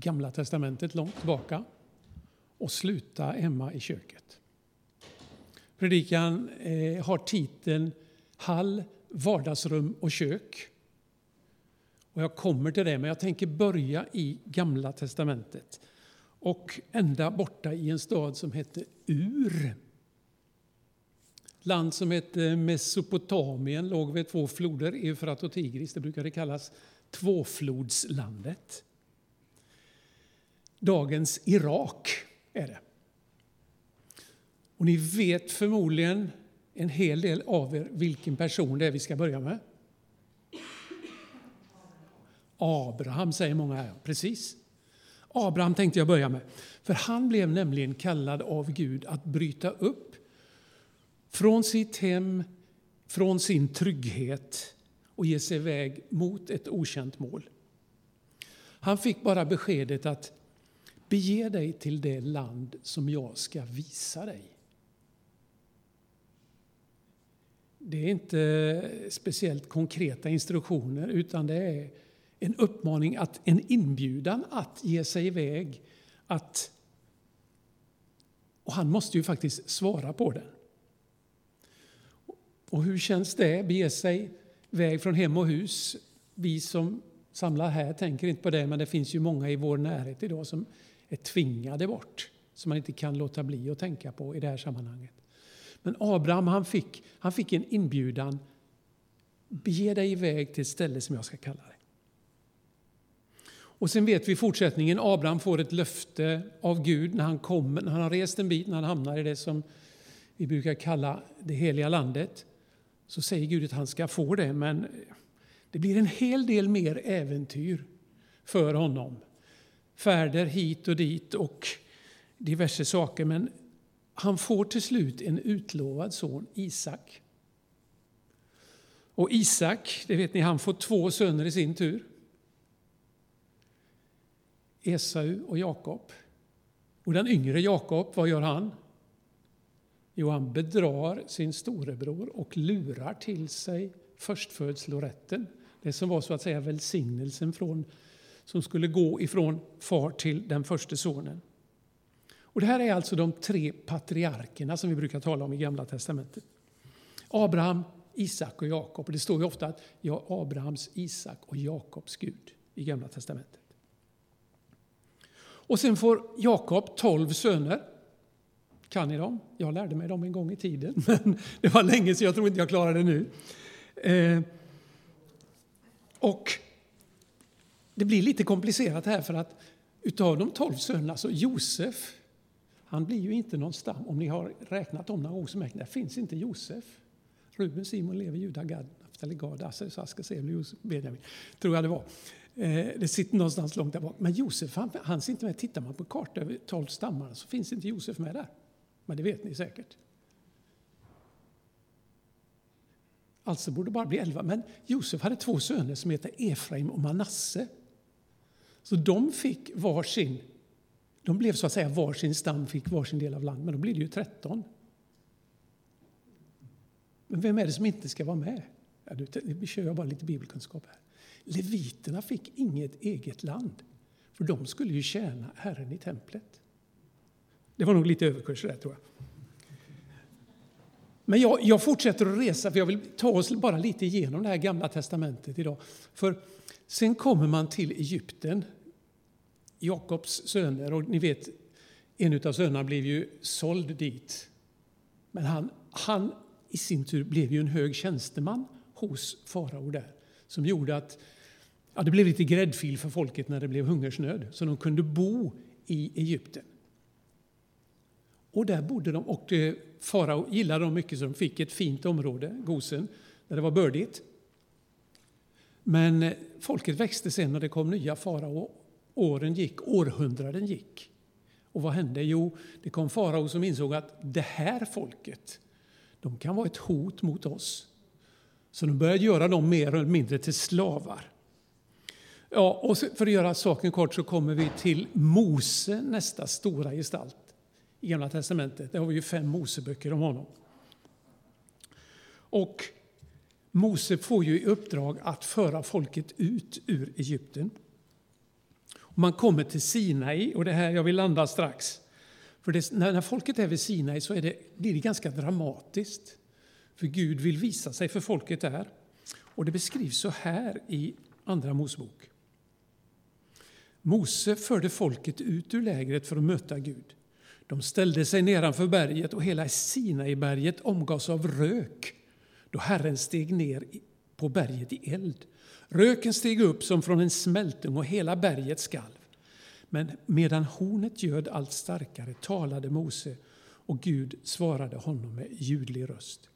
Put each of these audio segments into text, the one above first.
Gamla testamentet långt tillbaka och sluta hemma i köket. Predikan eh, har titeln Hall, vardagsrum och kök. Och jag kommer till det, men jag tänker börja i Gamla testamentet och ända borta i en stad som hette Ur. Land som hette Mesopotamien låg vid två floder, Eufrat och Tigris. Det brukade kallas tvåflodslandet. Dagens Irak är det. Och ni vet förmodligen en hel del av er vilken person det är vi ska börja med. Abraham säger många här. Precis. Abraham tänkte jag börja med. För han blev nämligen kallad av Gud att bryta upp från sitt hem, från sin trygghet och ge sig iväg mot ett okänt mål. Han fick bara beskedet att bege dig till det land som jag ska visa dig. Det är inte speciellt konkreta instruktioner utan det är en uppmaning, att, en inbjudan att ge sig iväg. Att, och han måste ju faktiskt svara på den. Och hur känns det? Bege sig iväg från hem och hus. Vi som samlar här tänker inte på det, men det finns ju många i vår närhet idag som är tvingade bort, som man inte kan låta bli att tänka på i det här sammanhanget. Men Abraham han fick, han fick en inbjudan. Bege dig iväg till ett ställe som jag ska kalla dig. Och sen vet vi fortsättningen. Abraham får ett löfte av Gud när han kommer, när han har rest en bit, när han hamnar i det som vi brukar kalla det heliga landet. Så säger Gud att han ska få det, men det blir en hel del mer äventyr för honom. Färder hit och dit och diverse saker. Men han får till slut en utlovad son, Isak. Och Isak, det vet ni, han får två söner i sin tur. Esau och Jakob. Och den yngre Jakob, vad gör han? Jo, han bedrar sin storebror och lurar till sig förstfödslorätten. Det som var så att säga välsignelsen från, som skulle gå ifrån far till den första sonen. Och det här är alltså de tre patriarkerna som vi brukar tala om i Gamla testamentet. Abraham, Isak och Jakob. Det står ju ofta att jag är Abrahams, Isak och Jakobs Gud i Gamla testamentet. Och sen får Jakob tolv söner. Kan ni dem? Jag lärde mig dem en gång i tiden, men det var länge så jag tror inte jag klarar det nu. Eh, och det blir lite komplicerat här för att utav de tolv sönerna så Josef, han blir ju inte någon stam. Om ni har räknat om några gånger så märker ni att finns inte Josef. Ruben, Simon, Levi, Juda, Gad, Naftali, Gad, Asser, Aska, Josef, Benjamin. Tror jag det var. Eh, det sitter någonstans långt där bak. Men Josef han, han inte med. Tittar man på kartan över tolv stammar så finns inte Josef med där. Men det vet ni säkert. Alltså borde det bara bli elva. Men Josef hade två söner som heter Efraim och Manasse. Så de fick varsin. De blev så att säga varsin stam, fick varsin del av land, Men då blir det ju tretton. Men vem är det som inte ska vara med? Ja, nu kör jag bara lite bibelkunskap här. Leviterna fick inget eget land, för de skulle ju tjäna Herren i templet. Det var nog lite överkurs där, tror jag. Men jag, jag, fortsätter att resa, för jag vill ta oss bara lite igenom det här gamla testamentet idag. För sen kommer man till Egypten, Jakobs söner, och ni vet, en av sönerna blev ju såld dit. Men han, han i sin tur blev ju en hög tjänsteman hos farao där, som gjorde att ja, det blev lite gräddfil för folket när det blev hungersnöd, så de kunde bo i Egypten. Och där bodde de, och eh, farao gillade dem mycket så de fick ett fint område, Gosen, där det var bördigt. Men eh, folket växte sen och det kom nya farao. Åren gick, århundraden gick. Och vad hände? Jo, det kom farao som insåg att det här folket, de kan vara ett hot mot oss. Så de började göra dem mer eller mindre till slavar. Ja, och för att göra saken kort så kommer vi till Mose, nästa stora gestalt i Gamla testamentet. Där har vi ju fem Moseböcker om honom. Och Mose får ju i uppdrag att föra folket ut ur Egypten. Man kommer till Sinai, och det här jag vill landa strax. För det, när, när folket är vid Sinai så är det, blir det ganska dramatiskt. För Gud vill visa sig för folket där. Och det beskrivs så här i Andra Mosebok. Mose förde folket ut ur lägret för att möta Gud. De ställde sig nedanför berget och hela Sinaiberget omgavs av rök då Herren steg ner på berget i eld. Röken steg upp som från en smältung och hela berget skalv. Men medan hornet göd allt starkare talade Mose och Gud svarade honom med ljudlig röst.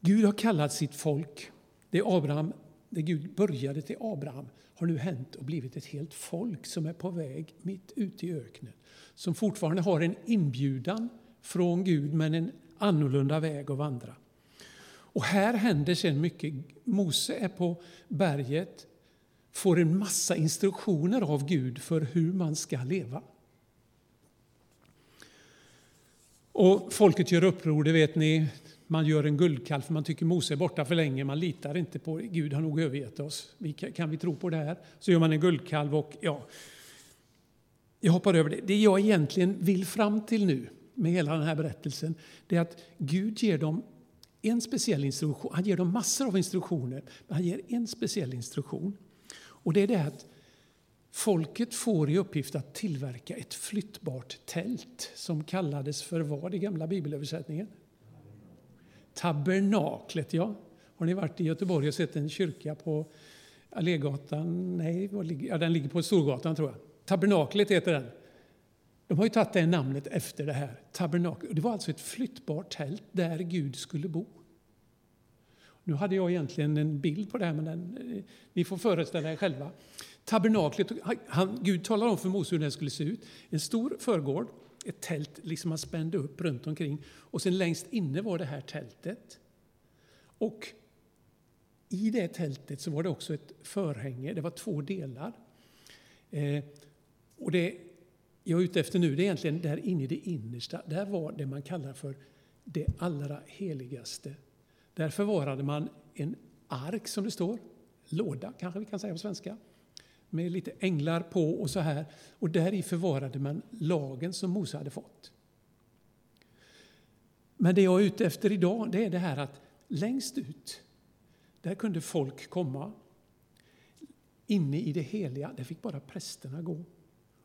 Gud har kallat sitt folk. Det, Abraham, det Gud började till Abraham har nu hänt och blivit ett helt folk som är på väg mitt ute i öknen. Som fortfarande har en inbjudan från Gud men en annorlunda väg att vandra. Och här händer sen mycket. Mose är på berget, får en massa instruktioner av Gud för hur man ska leva. Och folket gör uppror, det vet ni. Man gör en guldkalv för man tycker Mose är borta för länge. Man litar inte på Gud, har nog övergett oss. Kan vi tro på det här? Så gör man en guldkalv och ja, jag hoppar över det. Det jag egentligen vill fram till nu med hela den här berättelsen, det är att Gud ger dem en speciell instruktion. Han ger dem massor av instruktioner, men han ger en speciell instruktion. Och det är det att folket får i uppgift att tillverka ett flyttbart tält som kallades för vad i gamla bibelöversättningen? Tabernaklet, ja. Har ni varit i Göteborg och sett en kyrka på Allégatan? Nej, ja, den ligger på Storgatan tror jag. Tabernaklet heter den. De har ju tagit det namnet efter det här. Tabernakel. Det var alltså ett flyttbart tält där Gud skulle bo. Nu hade jag egentligen en bild på det här, men den, eh, ni får föreställa er själva. Tabernaklet, han, Gud talade om för Mose hur den skulle se ut. En stor förgård, ett tält liksom man spände upp runt omkring. Och sen längst inne var det här tältet. Och i det tältet så var det också ett förhänge, det var två delar. Eh, och det jag är ute efter nu det är egentligen där inne i det innersta. Där var det man kallar för det allra heligaste. Där förvarade man en ark som det står, låda kanske vi kan säga på svenska, med lite änglar på och så här. Och där i förvarade man lagen som Mose hade fått. Men det jag är ute efter idag det är det här att längst ut, där kunde folk komma. Inne i det heliga, där fick bara prästerna gå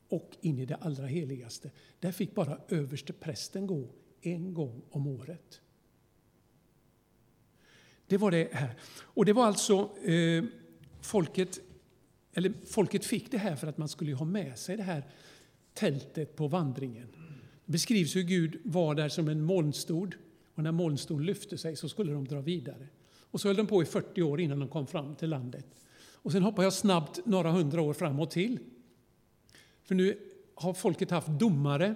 och in i det allra heligaste. Där fick bara överste prästen gå en gång om året. Det var det här. Och det var alltså eh, folket, eller folket fick det här för att man skulle ha med sig det här tältet på vandringen. Det beskrivs hur Gud var där som en molnstod och när molnstoden lyfte sig så skulle de dra vidare. Och så höll de på i 40 år innan de kom fram till landet. Och sen hoppar jag snabbt några hundra år framåt till för nu har folket haft domare,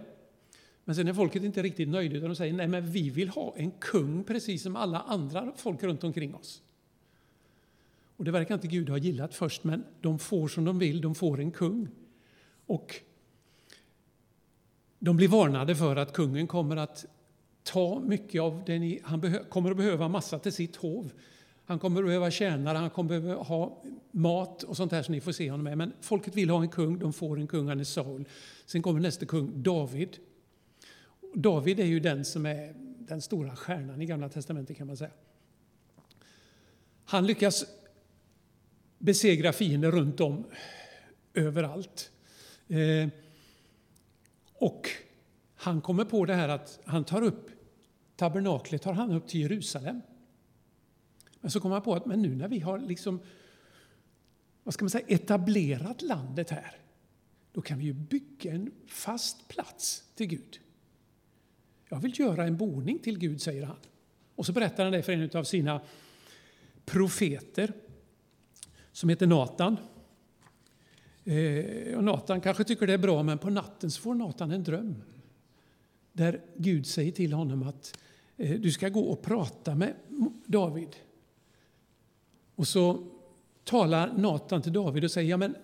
men sen är folket inte riktigt nöjda utan de säger nej men vi vill ha en kung precis som alla andra folk runt omkring oss. Och det verkar inte Gud ha gillat först, men de får som de vill, de får en kung. Och de blir varnade för att kungen kommer att ta mycket av det ni, han kommer att behöva massa till sitt hov. Han kommer att behöva tjänare, han kommer att behöva ha mat och sånt här som ni får se honom med. Men folket vill ha en kung, de får en kung, han är Saul. Sen kommer nästa kung, David. David är ju den som är den stora stjärnan i Gamla Testamentet kan man säga. Han lyckas besegra fiender runt om, överallt. Eh, och han kommer på det här att han tar upp tabernaklet tar han upp till Jerusalem. Men så kom han på att men nu när vi har liksom, vad ska man säga, etablerat landet här, då kan vi ju bygga en fast plats till Gud. Jag vill göra en boning till Gud, säger han. Och så berättar han det för en av sina profeter som heter Natan. Eh, och Natan kanske tycker det är bra, men på natten så får Natan en dröm där Gud säger till honom att eh, du ska gå och prata med David och så talar Natan till David och säger, ja men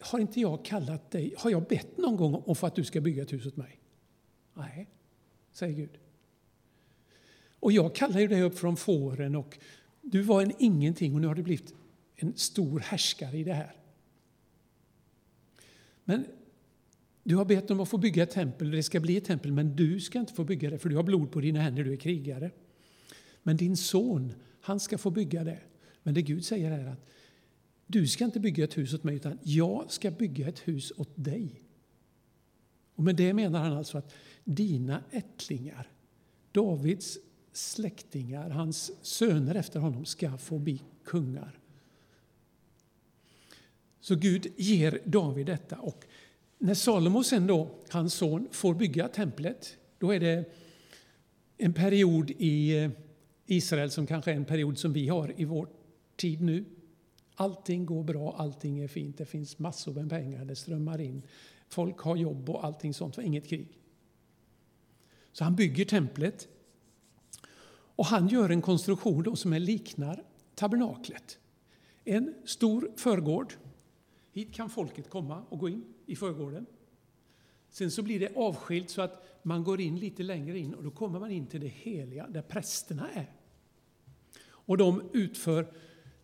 har inte jag kallat dig, har jag bett någon gång om för att du ska bygga ett hus åt mig? Nej, säger Gud. Och jag kallar ju dig upp från fåren och du var en ingenting och nu har du blivit en stor härskare i det här. Men du har bett om att få bygga ett tempel, det ska bli ett tempel, men du ska inte få bygga det för du har blod på dina händer, du är krigare. Men din son, han ska få bygga det. Men det Gud säger är att du ska inte bygga ett hus åt mig, utan jag ska bygga ett hus åt dig. Och med det menar han alltså att dina ättlingar, Davids släktingar, hans söner efter honom, ska få bli kungar. Så Gud ger David detta. Och när Salomo sen då, hans son, får bygga templet, då är det en period i eh, Israel som kanske är en period som vi har i vår tid nu. Allting går bra, allting är fint, det finns massor med pengar, det strömmar in. Folk har jobb och allting sånt, var inget krig. Så han bygger templet. Och han gör en konstruktion då som är liknar tabernaklet. En stor förgård. Hit kan folket komma och gå in i förgården. Sen så blir det avskilt så att man går in lite längre in och då kommer man in till det heliga där prästerna är. Och de utför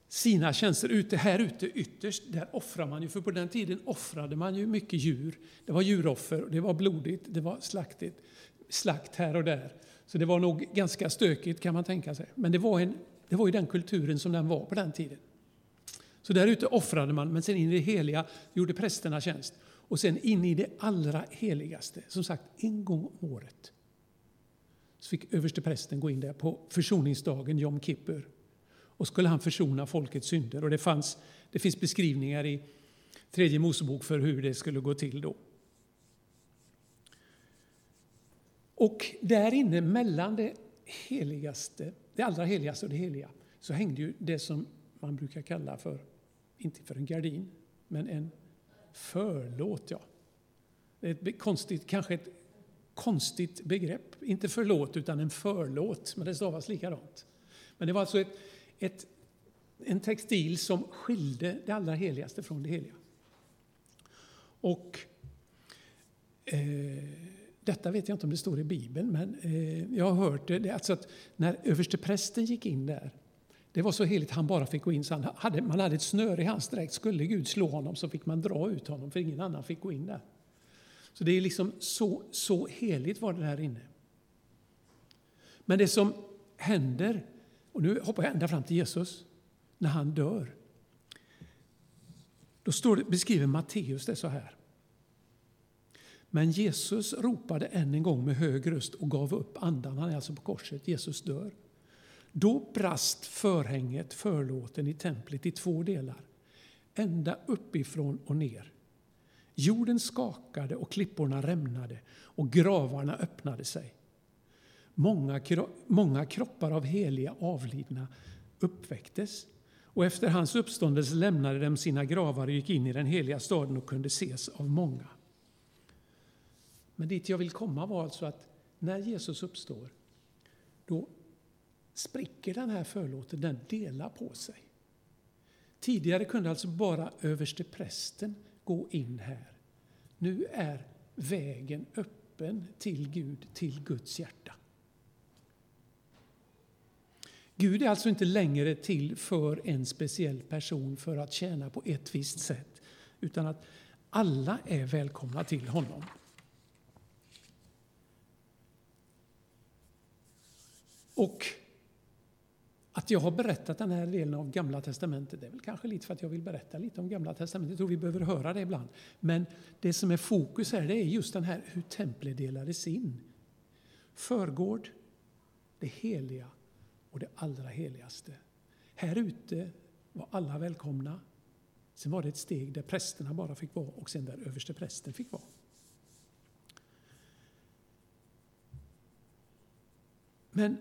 sina tjänster ute, här ute ytterst, där offrar man ju, för på den tiden offrade man ju mycket djur. Det var djuroffer, det var blodigt, det var slaktigt, slakt här och där. Så det var nog ganska stökigt kan man tänka sig. Men det var, en, det var ju den kulturen som den var på den tiden. Så där ute offrade man, men sen in i det heliga gjorde prästerna tjänst. Och sen in i det allra heligaste, som sagt en gång om året. Så fick översteprästen gå in där på försoningsdagen, Jom Kippur. Och skulle han försona folkets synder. Och det, fanns, det finns beskrivningar i tredje Mosebok för hur det skulle gå till då. Och där inne mellan det heligaste, det allra heligaste och det heliga så hängde ju det som man brukar kalla för, inte för en gardin, men en förlåt. Ja. Det är ett konstigt, kanske ett konstigt begrepp. Inte förlåt, utan en förlåt, men det stavas likadant. Men det var alltså ett, ett, en textil som skilde det allra heligaste från det heliga. Och eh, detta vet jag inte om det står i Bibeln, men eh, jag har hört det. Alltså att när översteprästen gick in där, det var så heligt han bara fick gå in. Så han hade, man hade ett snöre i hans dräkt. Skulle Gud slå honom så fick man dra ut honom, för ingen annan fick gå in där. Så det är liksom så, så heligt var det där inne. Men det som händer, och nu hoppar jag ända fram till Jesus, när han dör. Då står det, beskriver Matteus det så här. Men Jesus ropade än en gång med hög röst och gav upp andan. Han är alltså på korset. Jesus dör. Då brast förhänget, förlåten, i templet i två delar, ända uppifrån och ner. Jorden skakade och klipporna rämnade och gravarna öppnade sig. Många, många kroppar av heliga avlidna uppväcktes och efter hans uppståndelse lämnade de sina gravar och gick in i den heliga staden och kunde ses av många. Men dit jag vill komma var alltså att när Jesus uppstår, då spricker den här förlåten, den delar på sig. Tidigare kunde alltså bara överste prästen gå in här. Nu är vägen öppen till Gud, till Guds hjärta. Gud är alltså inte längre till för en speciell person för att tjäna på ett visst sätt, utan att alla är välkomna till honom. Och att jag har berättat den här delen av Gamla Testamentet, det är väl kanske lite för att jag vill berätta lite om Gamla Testamentet. Jag tror vi behöver höra det ibland. Men det som är fokus här, det är just den här hur templet delades in. Förgård, det heliga och det allra heligaste. Här ute var alla välkomna. Sen var det ett steg där prästerna bara fick vara och sen där överste prästen fick vara. Men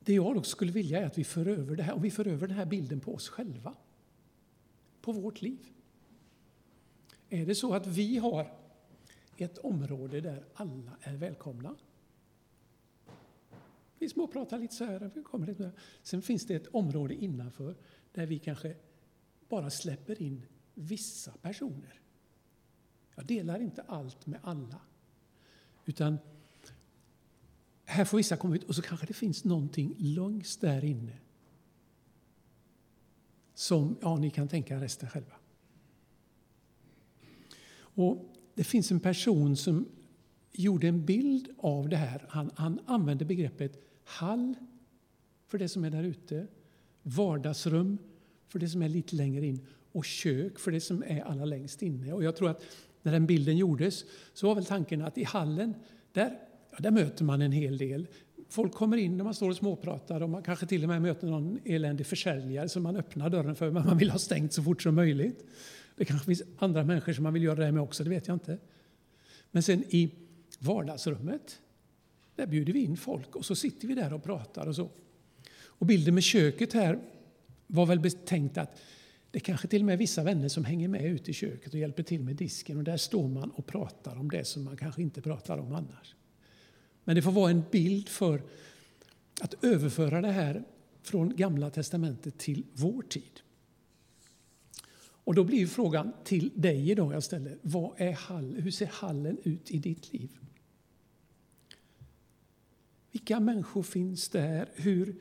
det jag också skulle vilja är att vi för över det här, om vi för över den här bilden på oss själva. På vårt liv. Är det så att vi har ett område där alla är välkomna? Vi småpratar lite så här, vi kommer lite Sen finns det ett område innanför där vi kanske bara släpper in vissa personer. Jag delar inte allt med alla. Utan här får vissa komma ut och så kanske det finns någonting långs där inne. Som, ja, ni kan tänka resten själva. Och det finns en person som gjorde en bild av det här. Han, han använde begreppet hall för det som är där ute, vardagsrum för det som är lite längre in och kök för det som är allra längst inne. Och jag tror att när den bilden gjordes så var väl tanken att i hallen, där, ja, där möter man en hel del. Folk kommer in när man står och småpratar och man kanske till och med möter någon eländig försäljare som man öppnar dörren för men man vill ha stängt så fort som möjligt. Det kanske finns andra människor som man vill göra det med också, det vet jag inte. Men sen i vardagsrummet, där bjuder vi in folk och så sitter vi där och pratar och så. Och bilden med köket här var väl tänkt att det kanske till och med är vissa vänner som hänger med ut i köket och hjälper till med disken och där står man och pratar om det som man kanske inte pratar om annars. Men det får vara en bild för att överföra det här från Gamla testamentet till vår tid. Och då blir frågan till dig idag jag ställer, vad är hall, hur ser hallen ut i ditt liv? Vilka människor finns där? Hur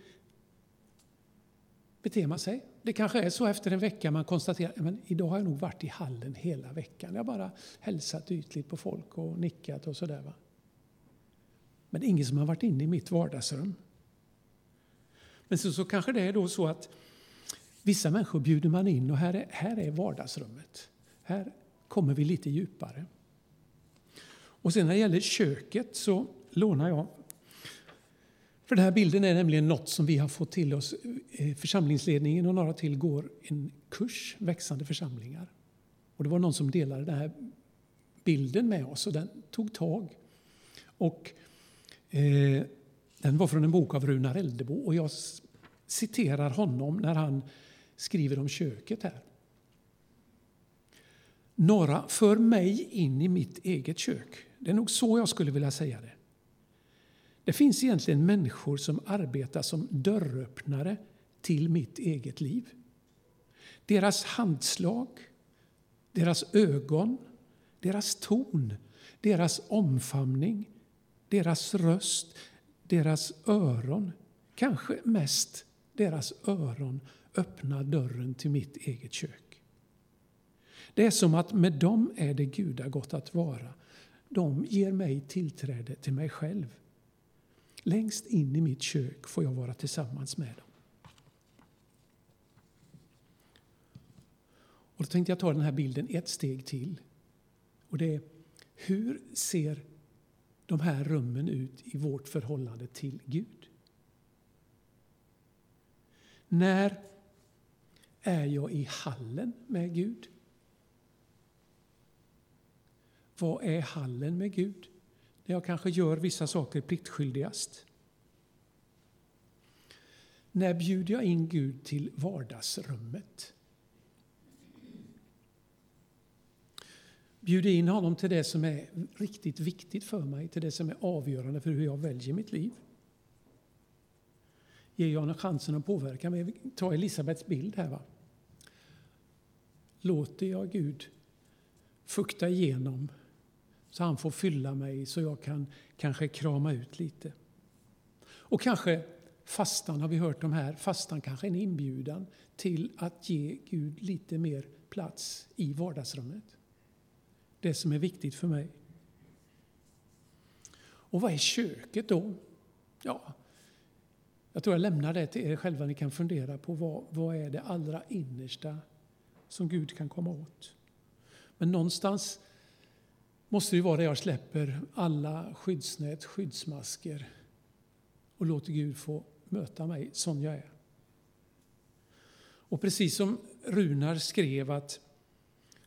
beter man sig? Det kanske är så efter en vecka man konstaterar men idag har jag nog varit i hallen hela veckan. Jag har bara hälsat ytligt på folk och nickat och sådär. Men det är ingen som har varit inne i mitt vardagsrum. Men så, så kanske det är då så att vissa människor bjuder man in och här är, här är vardagsrummet. Här kommer vi lite djupare. Och sen när det gäller köket så lånar jag för den här bilden är nämligen något som vi har fått till oss. Eh, församlingsledningen och några till går en kurs, Växande församlingar. Och det var någon som delade den här bilden med oss och den tog tag. Och eh, den var från en bok av Runar Eldebo och jag citerar honom när han skriver om köket här. Några för mig in i mitt eget kök. Det är nog så jag skulle vilja säga det. Det finns egentligen människor som arbetar som dörröppnare till mitt eget liv. Deras handslag, deras ögon, deras ton, deras omfamning, deras röst, deras öron, kanske mest deras öron öppnar dörren till mitt eget kök. Det är som att med dem är det gudagott att vara. De ger mig tillträde till mig själv. Längst in i mitt kök får jag vara tillsammans med dem. Och då tänkte jag ta den här bilden ett steg till. Och det är, hur ser de här rummen ut i vårt förhållande till Gud? När är jag i hallen med Gud? Vad är hallen med Gud? När jag kanske gör vissa saker pliktskyldigast. När bjuder jag in Gud till vardagsrummet? Bjuder in honom till det som är riktigt viktigt för mig, till det som är avgörande för hur jag väljer mitt liv. Ger jag honom chansen att påverka mig? Ta Elisabets bild här. Va? Låter jag Gud fukta igenom så han får fylla mig så jag kan kanske krama ut lite. Och kanske fastan har vi hört om här. Fastan kanske är en inbjudan till att ge Gud lite mer plats i vardagsrummet. Det som är viktigt för mig. Och vad är köket då? Ja, jag tror jag lämnar det till er själva. Ni kan fundera på vad, vad är det allra innersta som Gud kan komma åt. Men någonstans måste det vara där jag släpper alla skyddsnät, skyddsmasker och låter Gud få möta mig som jag är. Och precis som Runar skrev att,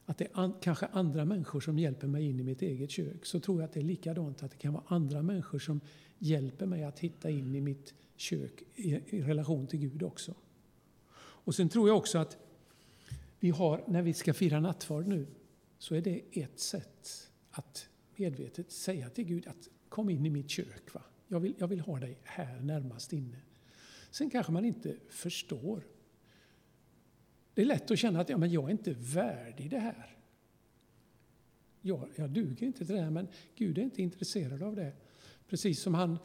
att det är kanske andra människor som hjälper mig in i mitt eget kök så tror jag att det är likadant att det kan vara andra människor som hjälper mig att hitta in i mitt kök i, i relation till Gud också. Och sen tror jag också att vi har, när vi ska fira nattvard nu, så är det ett sätt att medvetet säga till Gud att kom in i mitt kök. Va? Jag, vill, jag vill ha dig här närmast inne. Sen kanske man inte förstår. Det är lätt att känna att ja, men jag är inte värdig det här. Jag, jag duger inte till det här, men Gud är inte intresserad av det. Precis som han,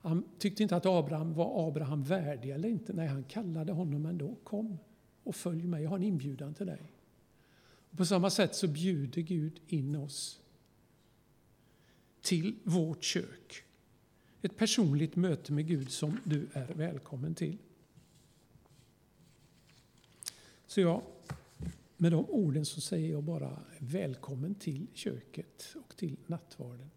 han tyckte inte att Abraham var Abraham värdig eller inte. Nej, han kallade honom ändå. Kom och följ mig, jag har en inbjudan till dig. På samma sätt så bjuder Gud in oss till vårt kök. Ett personligt möte med Gud som du är välkommen till. Så ja, med de orden så säger jag bara välkommen till köket och till nattvarden.